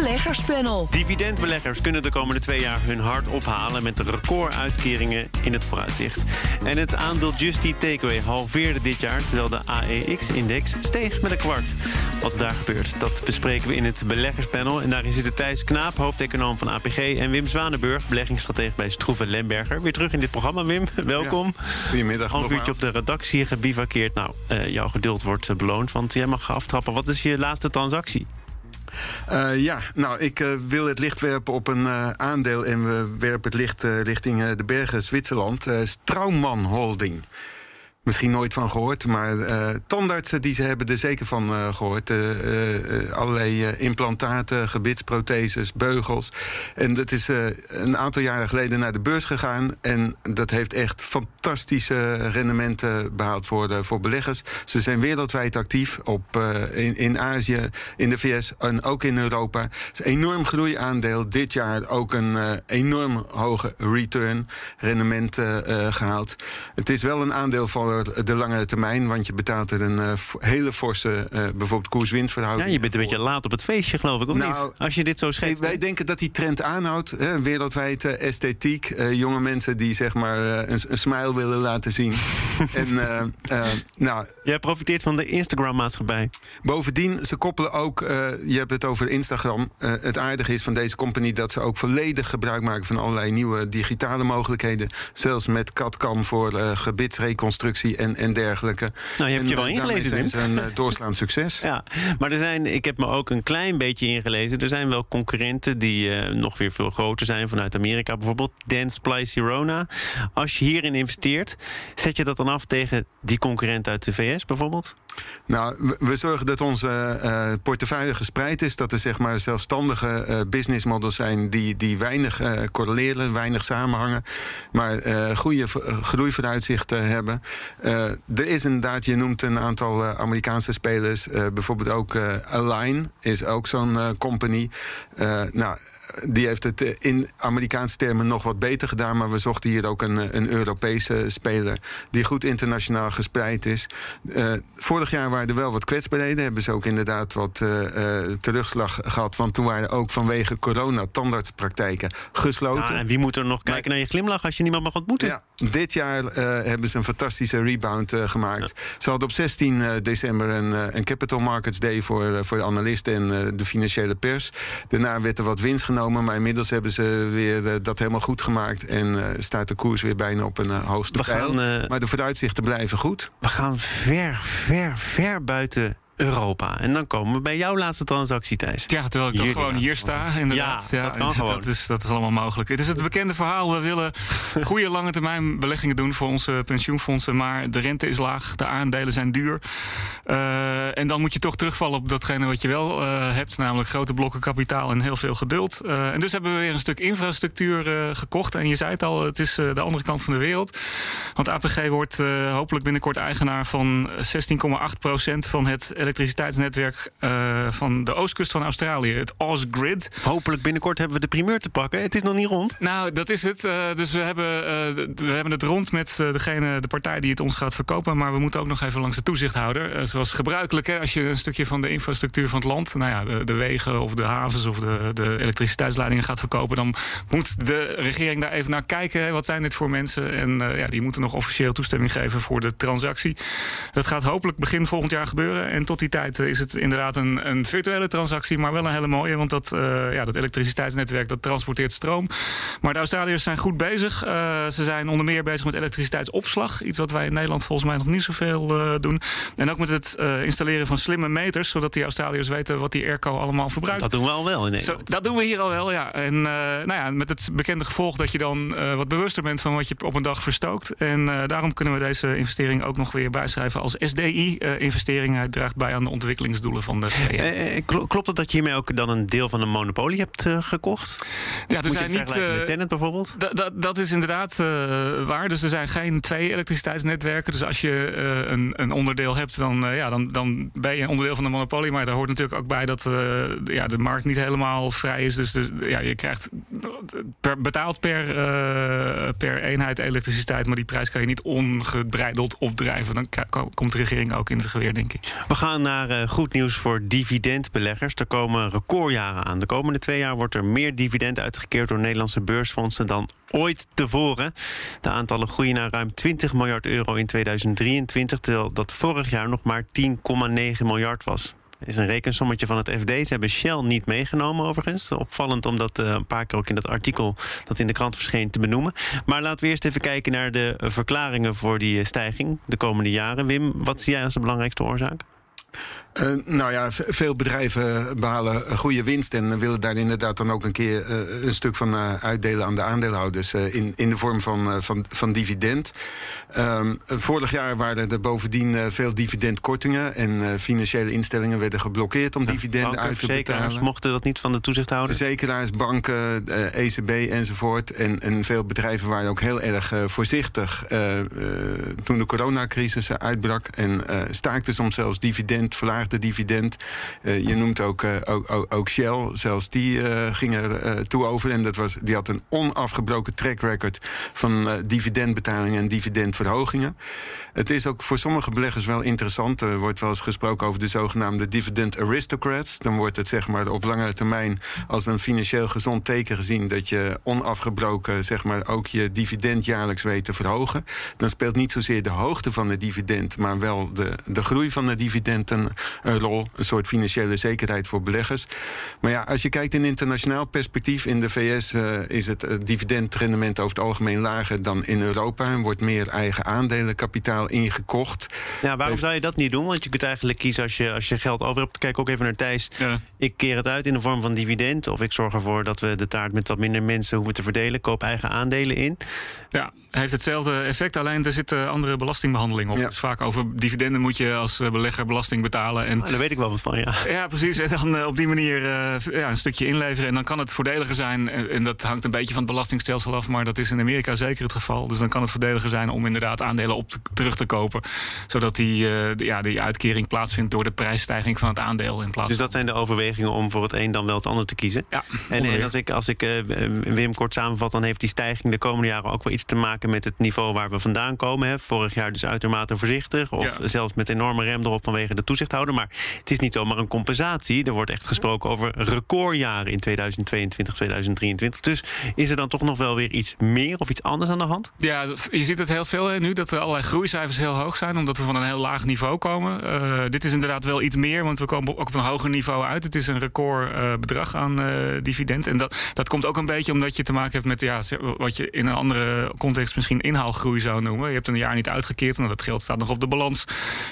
Beleggerspanel. Dividendbeleggers kunnen de komende twee jaar hun hart ophalen met de recorduitkeringen in het vooruitzicht. En het aandeel Just Eat Takeaway halveerde dit jaar, terwijl de AEX-index steeg met een kwart. Wat is daar gebeurt, dat bespreken we in het beleggerspanel. En daarin zitten Thijs Knaap, hoofdeconoom van APG, en Wim Zwanenburg, beleggingsstratege bij Stroeven Lemberger. Weer terug in dit programma, Wim. Welkom. Goedemiddag. Half uurtje op de redactie gebivakkeerd. Nou, uh, jouw geduld wordt uh, beloond, want jij mag aftrappen. Wat is je laatste transactie? Uh, ja, nou, ik uh, wil het licht werpen op een uh, aandeel en we werpen het licht richting de bergen Zwitserland. Straumann Holding. Misschien nooit van gehoord, maar uh, tandartsen die ze hebben er zeker van uh, gehoord. Uh, allerlei implantaten, gebitsprotheses, beugels. En dat is een aantal jaren geleden naar de beurs gegaan. En dat heeft echt fantastische rendementen behaald voor, de, voor beleggers. Ze zijn wereldwijd actief op, in, in Azië, in de VS en ook in Europa. Is een enorm groeiaandeel. Dit jaar ook een enorm hoge return, rendement gehaald. Het is wel een aandeel van de langere termijn. Want je betaalt er een uh, hele forse uh, bijvoorbeeld koers-winstverhouding. Ja, je bent een beetje laat op het feestje, geloof ik, of nou, niet? Als je dit zo schetst. Wij denken dat die trend aanhoudt. Hè, wereldwijd uh, esthetiek. jonge mensen die zeg maar een, een, smile willen laten zien. en, nou, Jij profiteert van de Instagram-maatschappij. Bovendien, ze koppelen ook... je hebt het over Instagram. het aardige is van deze company dat ze ook volledig gebruik maken... van allerlei nieuwe digitale mogelijkheden. Zelfs met CAD-CAM voor gebitsreconstructie en, en dergelijke. Nou, je hebt je wel ingelezen, zijn ze een uh, doorslaand succes. Ja, maar er zijn, ik heb me ook een klein beetje ingelezen. Er zijn wel concurrenten die uh, nog weer veel groter zijn vanuit Amerika. Bijvoorbeeld Dance Sirona. Als je hierin investeert, zet je dat dan af tegen die concurrent uit de VS bijvoorbeeld? Nou, we, zorgen dat onze uh, portefeuille gespreid is. Dat er zeg maar zelfstandige uh, business models zijn die, die weinig correleren, weinig samenhangen. Maar goede groeivooruitzichten hebben. er is inderdaad, je noemt een aantal Amerikaanse spelers. bijvoorbeeld ook Align is ook zo'n company. nou, die heeft het in Amerikaanse termen nog wat beter gedaan. Maar we zochten hier ook een, een Europese speler die goed internationaal gespreid is. Uh, vorig jaar waren er wel wat kwetsbaarheden. Hebben ze ook inderdaad wat uh, terugslag gehad. Want toen waren ook vanwege corona tandartspraktijken gesloten. Ja, en wie moet er nog kijken maar, naar je glimlach als je niemand mag ontmoeten? Ja, dit jaar hebben ze een fantastische rebound gemaakt. Ja. Ze hadden op 16 december een, een Capital Markets Day voor, voor de analisten en de financiële pers. Daarna werd er wat winst genomen. Maar inmiddels hebben ze weer dat helemaal goed gemaakt. En staat de koers weer bijna op een hoogste pijl. maar de vooruitzichten blijven goed. We gaan ver, ver, ver buiten Europa. En dan komen we bij jouw laatste transactie, Thijs. Ja, terwijl ik toch gewoon hier sta, inderdaad. Ja, dat, kan dat, is, dat is allemaal mogelijk. Het is het bekende verhaal. We willen goede lange termijn beleggingen doen voor onze pensioenfondsen. Maar de rente is laag, de aandelen zijn duur. Uh, en dan moet je toch terugvallen op datgene wat je wel uh, hebt. Namelijk grote blokken kapitaal en heel veel geduld. Uh, en dus hebben we weer een stuk infrastructuur gekocht. En je zei het al, het is de andere kant van de wereld. Want APG wordt hopelijk binnenkort eigenaar van 16,8% van het elektriciteitsnetwerk uh, van de oostkust van Australië, het Ausgrid. Hopelijk binnenkort hebben we de primeur te pakken. Het is nog niet rond. Nou, dat is het. Uh, dus we hebben, uh, we hebben het rond met degene, de partij die het ons gaat verkopen. Maar we moeten ook nog even langs de toezichthouder. zoals gebruikelijk, hè, als je een stukje van de infrastructuur van het land, nou ja, de, de wegen of de havens of de, de elektriciteitsleidingen gaat verkopen, dan moet de regering daar even naar kijken. Hè, wat zijn dit voor mensen? En ja, die moeten nog officieel toestemming geven voor de transactie. Dat gaat hopelijk begin volgend jaar gebeuren. En tot tot die tijd is het inderdaad een, een virtuele transactie, maar wel een hele mooie. Want dat, ja, dat elektriciteitsnetwerk dat transporteert stroom. Maar de Australiërs zijn goed bezig. ze zijn onder meer bezig met elektriciteitsopslag. Iets wat wij in Nederland volgens mij nog niet zoveel doen. En ook met het installeren van slimme meters, zodat die Australiërs weten wat die airco allemaal verbruikt. Dat doen we al wel in Nederland. Zo, dat doen we hier al wel, ja. En nou ja, met het bekende gevolg dat je dan wat bewuster bent van wat je op een dag verstookt. En daarom kunnen we deze investering ook nog weer bijschrijven als SDI-investering. Hij draagt bij aan de ontwikkelingsdoelen van de eh, klopt het dat je hiermee ook dan een deel van een monopolie hebt uh, gekocht? Ja, er zijn niet. Uh, bijvoorbeeld? Dat is inderdaad waar. Dus er zijn geen twee elektriciteitsnetwerken. Dus als je een, een, onderdeel hebt, dan, ja, dan, dan ben je een onderdeel van de monopolie. Maar daar hoort natuurlijk ook bij dat ja, de markt niet helemaal vrij is. Dus, dus ja, je krijgt per, betaald per, per eenheid elektriciteit. Maar die prijs kan je niet ongebreideld opdrijven. Dan komt de regering ook in het geweer, denk ik. We gaan naar uh, goed nieuws voor dividendbeleggers. Er komen recordjaren aan. De komende twee jaar wordt er meer dividend uitgekeerd door Nederlandse beursfondsen dan ooit tevoren. De aantallen groeien naar ruim 20 miljard euro in 2023, terwijl dat vorig jaar nog maar 10,9 miljard was is een rekensommetje van het FD. Ze hebben Shell niet meegenomen overigens. Opvallend om dat uh, een paar keer ook in dat artikel dat in de krant verscheen te benoemen. Maar laten we eerst even kijken naar de verklaringen voor die stijging de komende jaren. Wim, wat zie jij als de belangrijkste oorzaak? Uh, nou ja, veel bedrijven behalen goede winst en willen daar inderdaad dan ook een keer uh, een stuk van uh, uitdelen aan de aandeelhouders in, in de vorm van, van, van dividend. Ehm, vorig jaar waren er bovendien veel dividendkortingen en financiële instellingen werden geblokkeerd om dividenden uit te betalen. mochten dat niet van de toezichthouder? Verzekeraars, banken, ECB enzovoort. En, en veel bedrijven waren ook heel erg voorzichtig toen de coronacrisis uitbrak en staakten soms zelfs dividend verlaagd de dividend. Uh, je noemt ook, uh, ook, ook, ook, Shell, zelfs die uh, ging er toe over. En dat was, die had een onafgebroken track record van dividendbetalingen en dividendverhogingen. Het is ook voor sommige beleggers wel interessant. Er wordt wel eens gesproken over de zogenaamde dividend aristocrats. Dan wordt het zeg maar, op langere termijn als een financieel gezond teken gezien dat je onafgebroken zeg maar, ook je dividend jaarlijks weet te verhogen. Dan speelt niet zozeer de hoogte van de dividend, maar wel de, de groei van de dividend een, een rol. Een soort financiële zekerheid voor beleggers. Maar ja, als je kijkt in internationaal perspectief, in de VS uh, eh, is het dividendrendement over het algemeen lager dan in Europa. En wordt meer eigen aandelenkapitaal ingekocht. Ja, waarom zou je dat niet doen? Want je kunt eigenlijk kiezen als je, als je geld over hebt. Kijk ook even naar Thijs. Ja. Ik keer het uit in de vorm van dividend. Of ik zorg ervoor dat we de taart met wat minder mensen hoeven te verdelen. Koop eigen aandelen in. Ja, heeft hetzelfde effect. Alleen er zit andere belastingbehandeling op. Ja. Dus vaak over dividenden moet je als belegger belasting betalen. En, oh, daar weet ik wel wat van, ja. Ja, precies. En dan uh, op die manier uh, ja, een stukje inleveren. En dan kan het voordeliger zijn. En, dat hangt een beetje van het belastingstelsel af. Maar dat is in Amerika zeker het geval. Dus dan kan het voordeliger zijn om inderdaad aandelen op te, terug te kopen. Zodat die, uh, ja, die uitkering plaatsvindt door de prijsstijging van het aandeel. In plaats dus dat zijn de overwegingen om voor het een dan wel het ander te kiezen. Ja, en, en als ik, als ik Wim kort samenvat, dan heeft die stijging de komende jaren ook wel iets te maken met het niveau waar we vandaan komen. Hè. Vorig jaar dus uitermate voorzichtig. Of zelfs met enorme rem erop vanwege de toezichthouder. Maar het is niet zomaar een compensatie. Er wordt echt gesproken over recordjaren in 2022, 2023. Dus is er dan toch nog wel weer iets meer of iets anders aan de hand? Ja, je ziet het heel veel nu dat er allerlei groeicijfers heel hoog zijn, omdat we van een heel laag niveau komen. Uh, dit is inderdaad wel iets meer, want we komen ook op een hoger niveau uit. Het is een recordbedrag uh, aan uh, dividend. En dat, dat komt ook een beetje omdat je te maken hebt met ja, wat je in een andere context misschien inhaalgroei zou noemen. Je hebt een jaar niet uitgekeerd, en dat geld staat nog op de balans.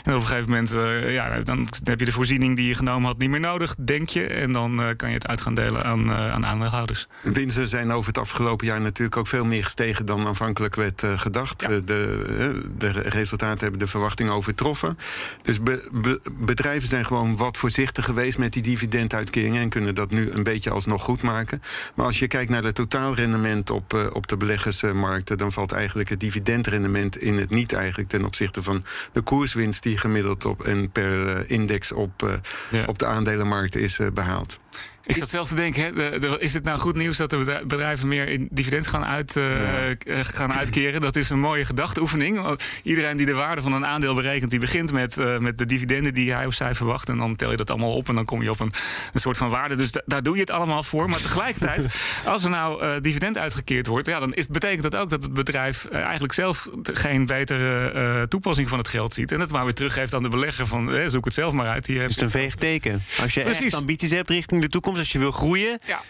En op een gegeven moment ja, dan heb je de voorziening die je genomen had niet meer nodig, denk je. En dan uh, kan je het uit gaan delen aan, uh, aan aandeelhouders. Winsten zijn over het afgelopen jaar natuurlijk ook veel meer gestegen dan aanvankelijk werd uh, gedacht. Ja. De, de resultaten hebben de verwachting overtroffen. Dus be, be, bedrijven zijn gewoon wat voorzichtig geweest met die dividenduitkeringen en kunnen dat nu een beetje alsnog goed maken. Maar als je kijkt naar het totaalrendement op, op de beleggersmarkten, dan valt eigenlijk het dividendrendement in het niet eigenlijk ten opzichte van de koerswinst die gemiddeld op en per index op, ja. op de aandelenmarkt is uh, behaald. Ik zat zelf te denken, hè, is het nou goed nieuws dat de bedrij- bedrijven meer in dividend gaan, uit, eh, eh, gaan uitkeren? Dat is een mooie gedachteoefening. Want Iedereen die de waarde van een aandeel berekent, die begint met, eh, met de dividenden die hij of zij verwacht. En dan tel je dat allemaal op en dan kom je op een, een soort van waarde. Dus da- daar doe je het allemaal voor. Maar tegelijkertijd, als er nou dividend uitgekeerd wordt, ja, dan is, betekent dat ook dat het bedrijf eigenlijk zelf geen betere toepassing van het geld ziet. En het maar weer teruggeeft aan de belegger van zoek het zelf maar uit. Hier Het is een veeg teken. Als je Precies. echt ambities hebt richting de toekomst, als je wil groeien, ja.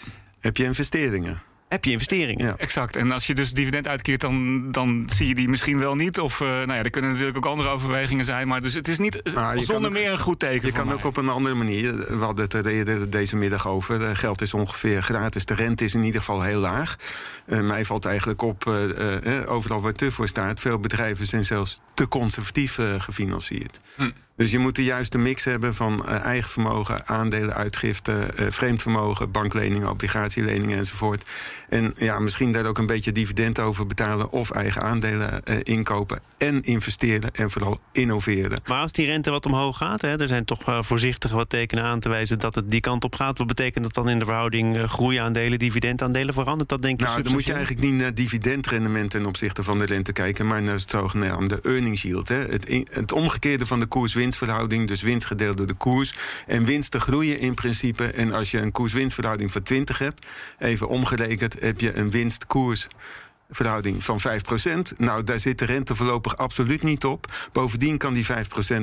Heb je investeringen? heb je investeringen. Ja. Exact. En als je dus dividend uitkeert, dan, dan zie je die misschien wel niet. Of eh, nou ja, er kunnen natuurlijk ook andere overwegingen zijn. Maar dus het is niet zonder ook- meer een goed teken. Je kan mij. ook op een andere manier. We hadden het er eerder deze middag over. Geld is ongeveer gratis. De rente is in ieder geval heel laag. Eh, mij valt eigenlijk op, eh, overal waar te voor staat... veel bedrijven zijn zelfs te conservatief gefinancierd. Hm. Dus je moet de juiste mix hebben van eh, eigen vermogen, aandelen, uitgiften, eh, vreemd vermogen, bankleningen, obligatieleningen enzovoort. En ja, misschien daar ook een beetje dividend over betalen of eigen aandelen eh, inkopen en investeren en vooral innoveren. Maar als die rente wat omhoog gaat, hè, er zijn toch voorzichtig wat tekenen aan te wijzen dat het die kant op gaat. Wat betekent dat dan in de verhouding groeiaandelen, dividendaandelen? Verandert dat denk je? Nou, dan moet je eigenlijk niet naar dividendrendement ten opzichte van de rente kijken, maar naar het zogenaamde earnings yield. Hè. Het, het omgekeerde van de koers-winstverhouding, dus winst gedeeld door de koers. En winsten groeien in principe. En als je een koers-winstverhouding van 20 hebt, even omgerekend, heb je een winst-koers. Verhouding van 5%. Nou, daar zit de rente voorlopig absoluut niet op. Bovendien kan die 5%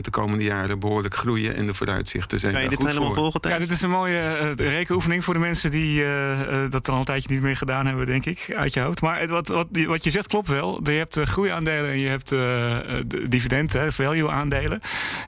de komende jaren behoorlijk groeien. En de vooruitzichten zijn Kan je daar dit goed helemaal voor. volgen? Ja, dit is een mooie eh, rekenoefening voor de mensen die eh, eh, dat al een tijdje niet meer gedaan hebben, denk ik, uit je hoofd. Maar het- wat, wat, wat je zegt klopt wel. Je hebt groeiaandelen en je hebt de dividenden, value-aandelen.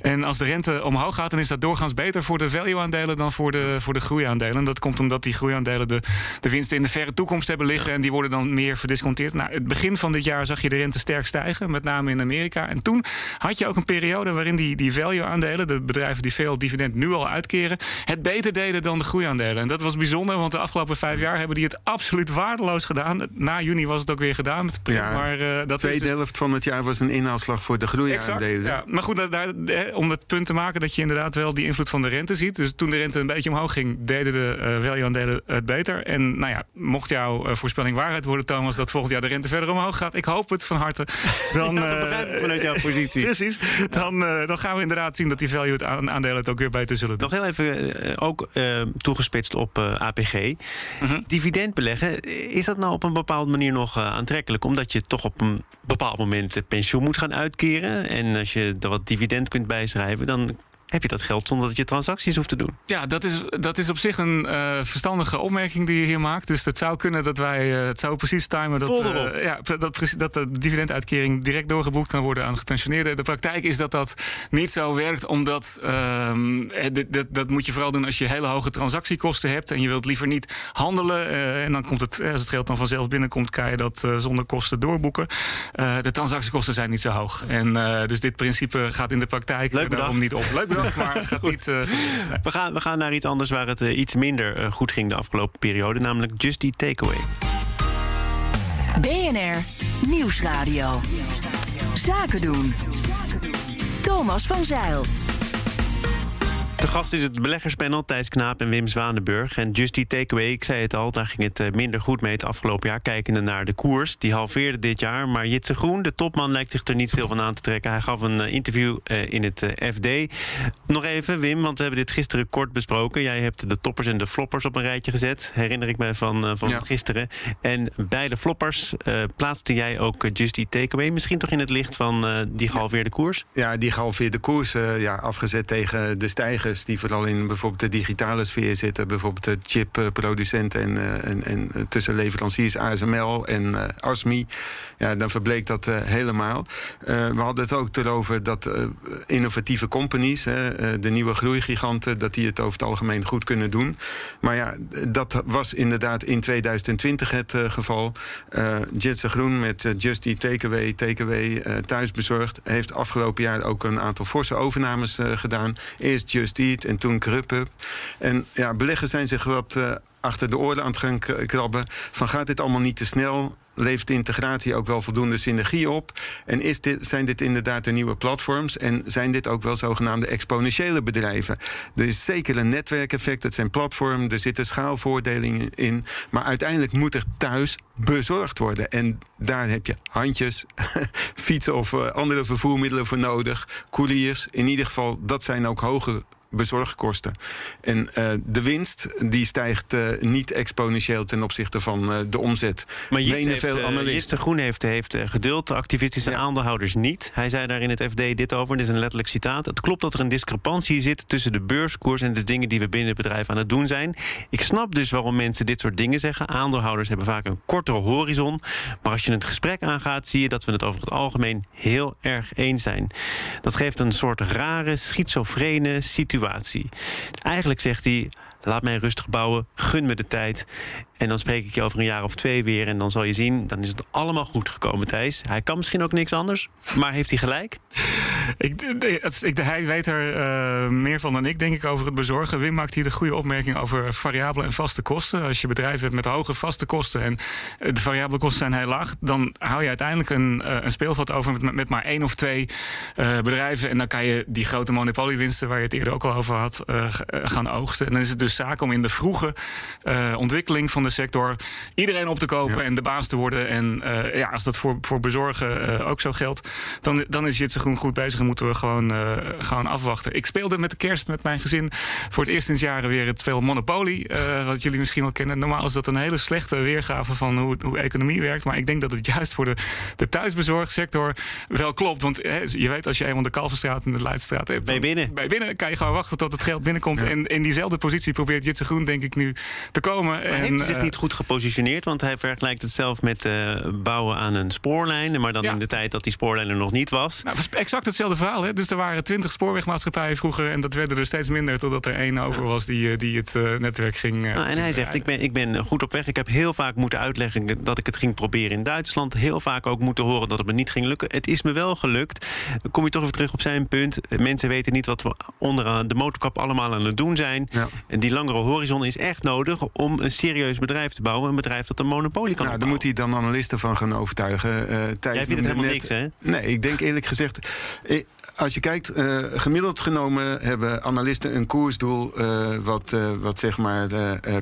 En als de rente omhoog gaat, dan is dat doorgaans beter voor de value-aandelen dan voor de, voor de groeiaandelen. Dat komt omdat die groeiaandelen de, de winsten in de verre toekomst hebben liggen en die worden dan meer verdisconteerd. Nou, het begin van dit jaar zag je de rente sterk stijgen, met name in Amerika. En toen had je ook een periode waarin die, die value-aandelen, de bedrijven die veel dividend nu al uitkeren, het beter deden dan de groeiaandelen. En dat was bijzonder, want de afgelopen vijf jaar hebben die het absoluut waardeloos gedaan. Na juni was het ook weer gedaan met de prijs, Ja, maar eh, dat is Tweede dus- helft van het jaar was een inhaalslag voor de groeiaandelen. Ja. Maar goed, daar, daar- eh, om het punt te maken dat je inderdaad wel die invloed van de rente ziet. Dus toen de rente een beetje omhoog ging, deden de eh value-aandelen het beter. En nou ja, mocht jouw voorspelling waarheid worden, Thomas, dat volgend jaar de rente verder omhoog gaat. Ik hoop het van harte. Dan, Ja, dat eh, begrijp ik vanuit jouw positie. Precies. Dan, eh, dan gaan we inderdaad zien dat die value-aandelen het ook weer beter zullen doen. Nog heel even eh, ook eh, toegespitst op eh, APG. Mhm. Dividend beleggen, is dat nou op een bepaalde manier nog eh, aantrekkelijk? Omdat je toch op een bepaald moment eh, pensioen moet gaan uitkeren. En als je er wat dividend kunt bijschrijven, dan heb je dat geld zonder dat je transacties hoeft te doen. Ja, dat is, dat is op zich een eh, verstandige opmerking die je hier maakt. Dus het zou kunnen dat wij, eh, het zou precies timen dat, eh, ja, dat, dat de dividenduitkering direct doorgeboekt kan worden aan gepensioneerden. De praktijk is dat dat niet zo werkt, omdat ehm, eh, dit- dat, dat moet je vooral doen als je hele hoge transactiekosten hebt en je wilt liever niet handelen. en dan komt het, als het geld dan vanzelf binnenkomt, kan je dat zonder kosten doorboeken. De transactiekosten zijn niet zo hoog. En dus dit principe gaat in de praktijk daarom niet op. Leuk bedacht, maar het gaat niet. eh. We gaan, we gaan naar iets anders waar het eh, iets minder eh, goed ging de afgelopen periode, namelijk Just Eat Takeaway. BNR Nieuwsradio. Zaken doen. Thomas van Zeil. De gast is het beleggerspanel Thijs Knaap en Wim Zwanenburg. En Just Eat Takeaway, ik zei het al, daar ging het eh, minder goed mee het afgelopen jaar. Kijkende naar de koers, die halveerde dit jaar. Maar Jitse Groen, de topman, lijkt zich er niet veel van aan te trekken. Hij gaf een eh, interview eh, in het FD. Nog even, Wim, want we hebben dit gisteren kort besproken. Jij hebt de toppers en de floppers op een rijtje gezet. Herinner ik mij van, van Ja. gisteren. En bij de floppers eh, plaatste jij ook eh, Just Eat Takeaway. Misschien toch in het licht van die gehalveerde koers? Ja, die gehalveerde koers, ja, afgezet tegen de stijgers... die vooral in bijvoorbeeld de digitale sfeer zitten. Bijvoorbeeld de chipproducenten en, eh, en, en eh, tussen leveranciers ASML en eh ASMI. Ja, dan verbleek dat helemaal. We hadden het ook erover dat innovatieve companies... de nieuwe groeigiganten, dat die het over het algemeen goed kunnen doen. Maar ja, dat was inderdaad in 2020 het geval. Jetse Groen met Just Eat Takeaway, Takeaway thuisbezorgd... heeft afgelopen jaar ook een aantal forse overnames gedaan. Eerst Just En toen Grubhub. En ja, beleggers zijn zich wat... eh, achter de oren aan het gaan krabben. Van gaat dit allemaal niet te snel? levert integratie ook wel voldoende synergie op? En is dit, zijn dit inderdaad de nieuwe platforms? En zijn dit ook wel zogenaamde exponentiële bedrijven? Er is zeker een netwerkeffect, het zijn platformen, er zitten schaalvoordelingen in. Maar uiteindelijk moet er thuis bezorgd worden. En daar heb je handjes, fietsen of uh, andere vervoermiddelen voor nodig. Couriers. In ieder geval, dat zijn ook hoge bezorgkosten. En uh, de winst die stijgt uh, niet exponentieel ten opzichte van uh, de omzet. Maar heeft, veel Groen heeft, heeft geduld, de activistische ja. aandeelhouders niet. Hij zei daar in het FD dit over, dit is een letterlijk citaat. Het klopt dat er een discrepantie zit tussen de beurskoers en de dingen die we binnen het bedrijf aan het doen zijn. Ik snap dus waarom mensen dit soort dingen zeggen. Aandeelhouders hebben vaak een kortere horizon. Maar als je het gesprek aangaat, zie je dat we het over het algemeen heel erg eens zijn. Dat geeft een soort rare, schizofrene situatie Eigenlijk zegt hij. Laat mij rustig bouwen, gun me de tijd. En dan spreek ik je over een jaar of twee weer. En dan zal je zien, dan is het allemaal goed gekomen, Thijs. Hij kan misschien ook niks anders, maar heeft hij gelijk? Ik, ik, hij weet er uh, meer van dan ik, denk ik, over het bezorgen. Wim maakt hier de goede opmerking over variabele en vaste kosten. Als je bedrijf hebt met hoge vaste kosten en de variabele kosten zijn heel laag, dan hou je uiteindelijk een, uh, een speelveld over met, maar één of twee bedrijven. En dan kan je die grote monopoliewinsten, waar je het eerder ook al over had, gaan oogsten. En dan is het dus zaak om in de vroege ontwikkeling van de sector iedereen op te kopen ja. en de baas te worden. En ja, als dat voor, voor bezorgen ook zo geldt, dan, dan is Jitse Groen goed bezig en moeten we gewoon, uh, gewoon afwachten. Ik speelde met de kerst met mijn gezin voor het eerst sinds jaren weer het spel Monopoly. Uh, wat jullie misschien wel kennen. Normaal is dat een hele slechte weergave van hoe, hoe economie werkt. Maar ik denk dat het juist voor de, de thuisbezorgsector wel klopt. Want hè, je weet, als je eenmaal de Kalverstraat en de Leidstraat hebt. Bij binnen. Bij binnen kan je gewoon wachten tot het geld binnenkomt. Ja. En in diezelfde positie probeert Jitse Groen, denk ik, nu te komen. Maar en, heeft hij zich niet goed gepositioneerd? Want hij vergelijkt het zelf met bouwen aan een spoorlijn. Maar dan ja. in de tijd dat die spoorlijn er nog niet was. Nou, exact hetzelfde verhaal. Hè? Dus er waren twintig spoorwegmaatschappijen vroeger. En dat werden er steeds minder. Totdat er één over was die, die het uh, netwerk ging. Uh, nou, en hij zegt: ik ben, ik ben goed op weg. Ik heb heel vaak moeten uitleggen dat ik het ging proberen in Duitsland. Heel vaak ook moeten horen dat het me niet ging lukken. Het is me wel gelukt. Kom je toch even terug op zijn punt. Mensen weten niet wat we onder de motorkap allemaal aan het doen zijn. Ja. En die langere horizon is echt nodig om een serieus bedrijf te bouwen. Een bedrijf dat een monopolie kan nou, Daar moet hij dan analisten van gaan overtuigen. Uh, Jij vindt het helemaal net, niks, hè? Nee, ik denk eerlijk gezegd als je kijkt, uh, gemiddeld genomen hebben analisten een koersdoel uh, wat, uh, wat zeg maar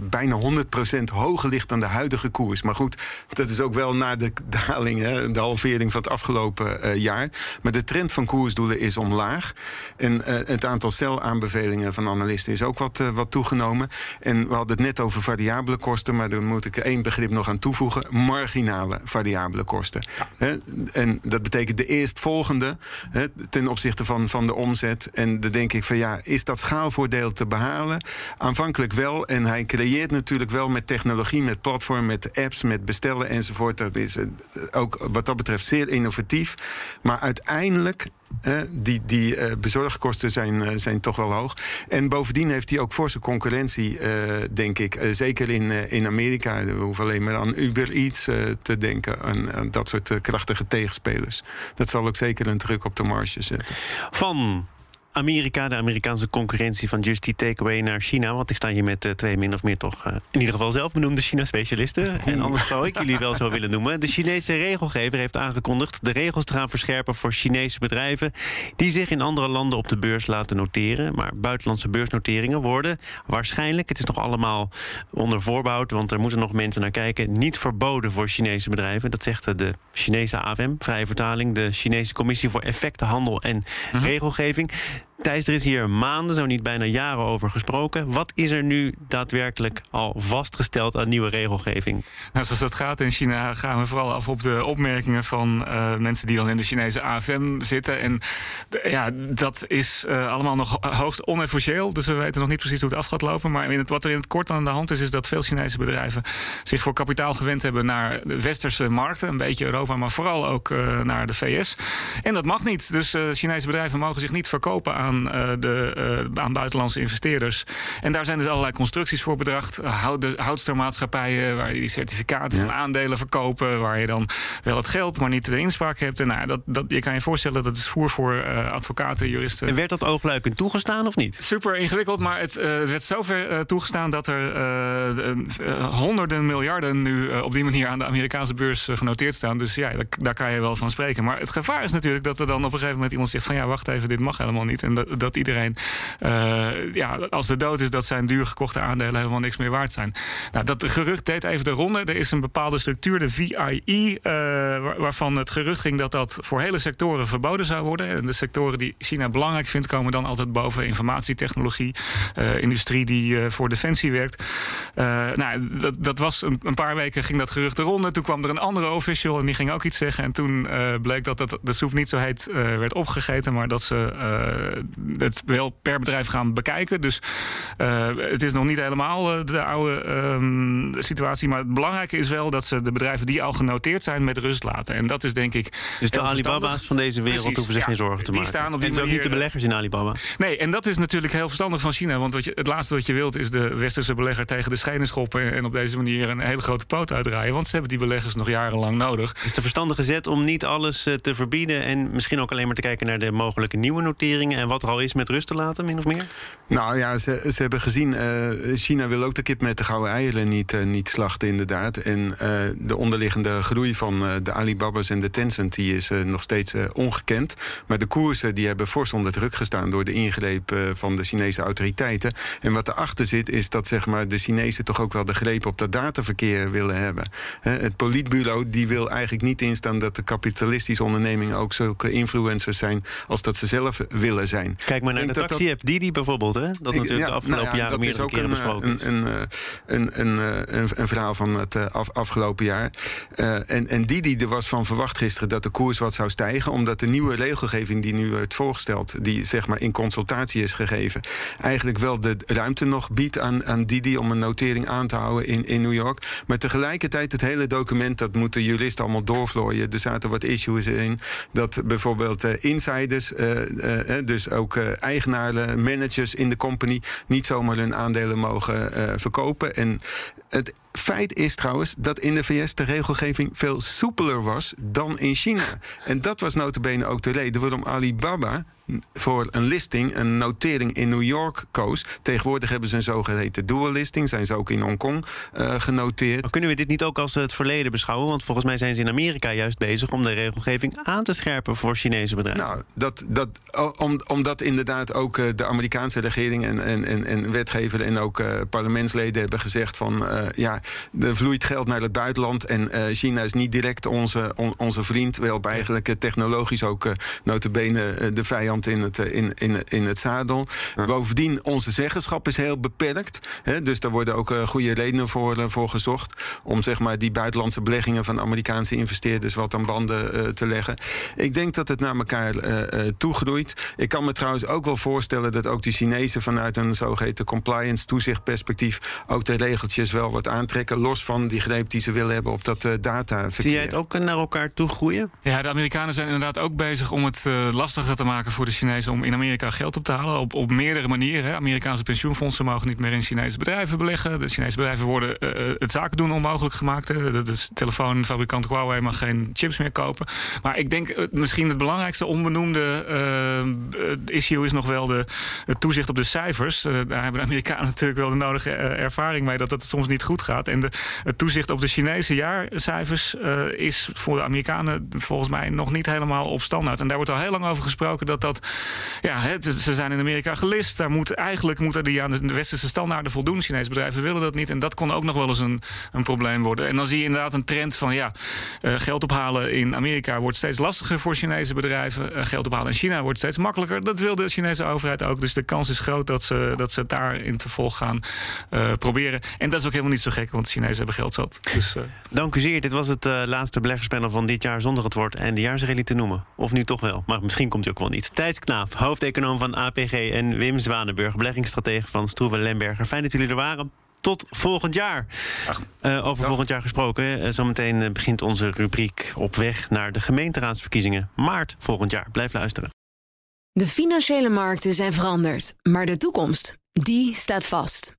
bijna 100% hoger ligt dan de huidige koers. Maar goed, dat is ook wel na de daling, hè, de halvering van het afgelopen jaar. Maar de trend van koersdoelen is omlaag. En het aantal cel-aanbevelingen van analisten is ook wat, wat toegenomen. En we hadden het net over variabele kosten, maar daar moet ik één begrip nog aan toevoegen: marginale variabele kosten. Ja. En dat betekent de eerstvolgende ten opzichte van, van de omzet. En dan denk ik van ja, is dat schaalvoordeel te behalen? Aanvankelijk wel. En hij creëert natuurlijk wel met technologie, met platform, met apps, met bestellen enzovoort. Dat is ook wat dat betreft zeer innovatief. Maar uiteindelijk die die uh, bezorgkosten zijn, uh, zijn toch wel hoog. En bovendien heeft hij ook forse concurrentie, denk ik. zeker in, in Amerika. We hoeven alleen maar aan Uber Eats te denken. Aan dat soort krachtige tegenspelers. Dat zal ook zeker een druk op de marge zetten. Van Amerika, de Amerikaanse concurrentie van Just Eat Takeaway naar China. Want ik sta hier met uh, twee min of meer toch uh, in ieder geval zelfbenoemde China-specialisten. En anders zou ik jullie wel zo willen noemen. De Chinese regelgever heeft aangekondigd de regels te gaan verscherpen voor Chinese bedrijven die zich in andere landen op de beurs laten noteren. Maar buitenlandse beursnoteringen worden waarschijnlijk, het is nog allemaal onder voorbouw, want er moeten nog mensen naar kijken, niet verboden voor Chinese bedrijven. Dat zegt de Chinese AFM, vrije vertaling, de Chinese Commissie voor Effectenhandel en uh-huh. Regelgeving. Thijs, er is hier maanden, zo niet bijna jaren over gesproken. Wat is er nu daadwerkelijk al vastgesteld aan nieuwe regelgeving? Nou, zoals dat gaat in China gaan we vooral af op de opmerkingen van uh, mensen die dan in de Chinese AFM zitten. En ja, dat is uh, allemaal nog hoogst onofficieel. Dus we weten nog niet precies hoe het af gaat lopen. Maar in wat er in het kort aan de hand is, is dat veel Chinese bedrijven zich voor kapitaal gewend hebben naar de westerse markten. Een beetje Europa, maar vooral ook uh, naar de VS. En dat mag niet. Dus Chinese bedrijven mogen zich niet verkopen aan aan, de, aan buitenlandse investeerders. En daar zijn dus allerlei constructies voor bedacht. Houd, de houdstermaatschappijen waar je die certificaten van aandelen verkopen, waar je dan wel het geld, maar niet de inspraak hebt. En nou, dat, dat, je kan je voorstellen dat is voer voor advocaten, juristen. En werd dat oogluikend toegestaan of niet? Super ingewikkeld, maar het, het werd zover toegestaan dat er honderden miljarden nu op die manier aan de Amerikaanse beurs genoteerd staan. Dus ja, daar, daar, kan je wel van spreken. Maar het gevaar is natuurlijk dat er dan op een gegeven moment iemand zegt van ja, wacht even, dit mag helemaal niet. En dat, dat iedereen, uh, ja, als de dood is, dat zijn duur gekochte aandelen helemaal niks meer waard zijn. Nou, dat gerucht deed even de ronde. Er is een bepaalde structuur, de VIE, eh, waarvan het gerucht ging dat dat voor hele sectoren verboden zou worden. En de sectoren die China belangrijk vindt, komen dan altijd boven informatietechnologie, uh, industrie die voor defensie werkt. nou, dat, dat was een, een, paar weken ging dat gerucht de ronde. Toen kwam er een andere official en die ging ook iets zeggen. En toen bleek dat het, de soep niet zo heet werd opgegeten, maar dat ze het wel per bedrijf gaan bekijken. Dus het is nog niet helemaal de oude um, situatie. Maar het belangrijke is wel dat ze de bedrijven die al genoteerd zijn met rust laten. En dat is denk ik. Dus de Alibaba's van deze wereld Precies, hoeven zich geen zorgen te maken. Die staan op die en manier, niet de beleggers in Alibaba. Nee, en dat is natuurlijk heel verstandig van China. Want wat je, het laatste wat je wilt is de westerse belegger tegen de schenen schoppen. En op deze manier een hele grote poot uitdraaien. Want ze hebben die beleggers nog jarenlang nodig. Is de verstandige zet om niet alles eh, te verbieden. En misschien ook alleen maar te kijken naar de mogelijke nieuwe noteringen. En wat al is met rust te laten, min of meer? Nou ja, ze, ze hebben gezien. Uh, China wil ook de kip met de gouden eieren niet, uh, niet slachten, inderdaad. En uh, de onderliggende groei van de Alibaba's en de Tencent die is nog steeds ongekend. Maar de koersen die hebben fors onder druk gestaan door de ingreep van de Chinese autoriteiten. En wat erachter zit, is dat zeg maar, de Chinezen toch ook wel de greep op dat dataverkeer willen hebben. het politbureau die wil eigenlijk niet instaan dat de kapitalistische ondernemingen ook zulke influencers zijn als dat ze zelf willen zijn. Kijk maar naar de taxi-app Didi bijvoorbeeld, hè? Dat ik, natuurlijk de afgelopen nou ja, jaren meerdere keren een, besproken een, een, een, een, een, een verhaal van het af, afgelopen jaar. Uh, en, en Didi, er was van verwacht gisteren dat de koers wat zou stijgen, omdat de nieuwe regelgeving die nu wordt voorgesteld, die zeg maar in consultatie is gegeven, eigenlijk wel de ruimte nog biedt aan, aan Didi om een notering aan te houden in, in New York. Maar tegelijkertijd het hele document, dat moeten juristen allemaal doorvlooien. Er zaten wat issues in dat bijvoorbeeld uh, insiders, uh, dus ook eigenaren, managers in de company niet zomaar hun aandelen mogen uh, verkopen. En het feit is trouwens dat in de VS de regelgeving veel soepeler was dan in China. En dat was notabene ook de reden waarom Alibaba voor een listing, een notering in New York koos. Tegenwoordig hebben ze een zogeheten dual listing. Zijn ze ook in Hongkong uh, genoteerd. Maar kunnen we dit niet ook als het verleden beschouwen? Want volgens mij zijn ze in Amerika juist bezig om de regelgeving aan te scherpen voor Chinese bedrijven. Nou, dat, dat, om, omdat inderdaad ook uh, de Amerikaanse regering en, en, en, wetgever en ook uh, parlementsleden hebben gezegd van ja, er vloeit geld naar het buitenland en China is niet direct onze, on, onze vriend. Wel eigenlijk technologisch ook uh, notabene de vijand in het, eh, in, in, in het zadel. Bovendien, onze zeggenschap is heel beperkt. Hè, dus daar worden ook goede redenen voor, voor gezocht. Om zeg maar, die buitenlandse beleggingen van Amerikaanse investeerders wat aan banden te leggen. Ik denk dat het naar elkaar toegroeit. Ik kan me trouwens ook wel voorstellen dat ook die Chinezen vanuit een zogeheten compliance toezichtperspectief ook de regeltjes wel wat aantrekken. Los van die greep die ze willen hebben op dat data. Zie jij het ook naar elkaar toe groeien? Ja, de Amerikanen zijn inderdaad ook bezig om het lastiger te maken voor de Chinezen om in Amerika geld op te halen. Op, op meerdere manieren. Amerikaanse pensioenfondsen mogen niet meer in Chinese bedrijven beleggen. De Chinese bedrijven worden uh, het zaken doen onmogelijk gemaakt. Hè. De, telefoonfabrikant Huawei mag geen chips meer kopen. Maar ik denk uh, misschien het belangrijkste onbenoemde uh, issue is nog wel de, het toezicht op de cijfers. daar hebben de Amerikanen natuurlijk wel de nodige ervaring mee dat het soms niet goed gaat. En de, het toezicht op de Chinese jaarcijfers is voor de Amerikanen volgens mij nog niet helemaal op standaard. En daar wordt al heel lang over gesproken dat dat ja, ze zijn in Amerika gelist. Daar moet, eigenlijk moeten die aan de westerse standaarden voldoen. Chinese bedrijven willen dat niet. En dat kon ook nog wel eens een, een probleem worden. En dan zie je inderdaad een trend van ja, uh, geld ophalen in Amerika wordt steeds lastiger voor Chinese bedrijven. Uh, geld ophalen in China wordt steeds makkelijker. Dat wil de Chinese overheid ook. Dus de kans is groot dat ze, dat ze daar in te volg gaan proberen. En dat is ook helemaal niet zo gek, want de Chinezen hebben geld zat. Dus, Dank u zeer. Dit was het laatste beleggerspanel van dit jaar zonder het woord en de jaarsrally te noemen. Of nu toch wel. Maar misschien komt hij ook wel niet. Thijs Knaap, hoofdeconoom van APG... en Wim Zwanenburg, beleggingsstratege van Stroeven Lemberger. Fijn dat jullie er waren. Tot volgend jaar. Uh, over volgend jaar gesproken. Uh, zometeen begint onze rubriek op weg naar de gemeenteraadsverkiezingen. Maart volgend jaar. Blijf luisteren. De financiële markten zijn veranderd, maar de toekomst, die staat vast.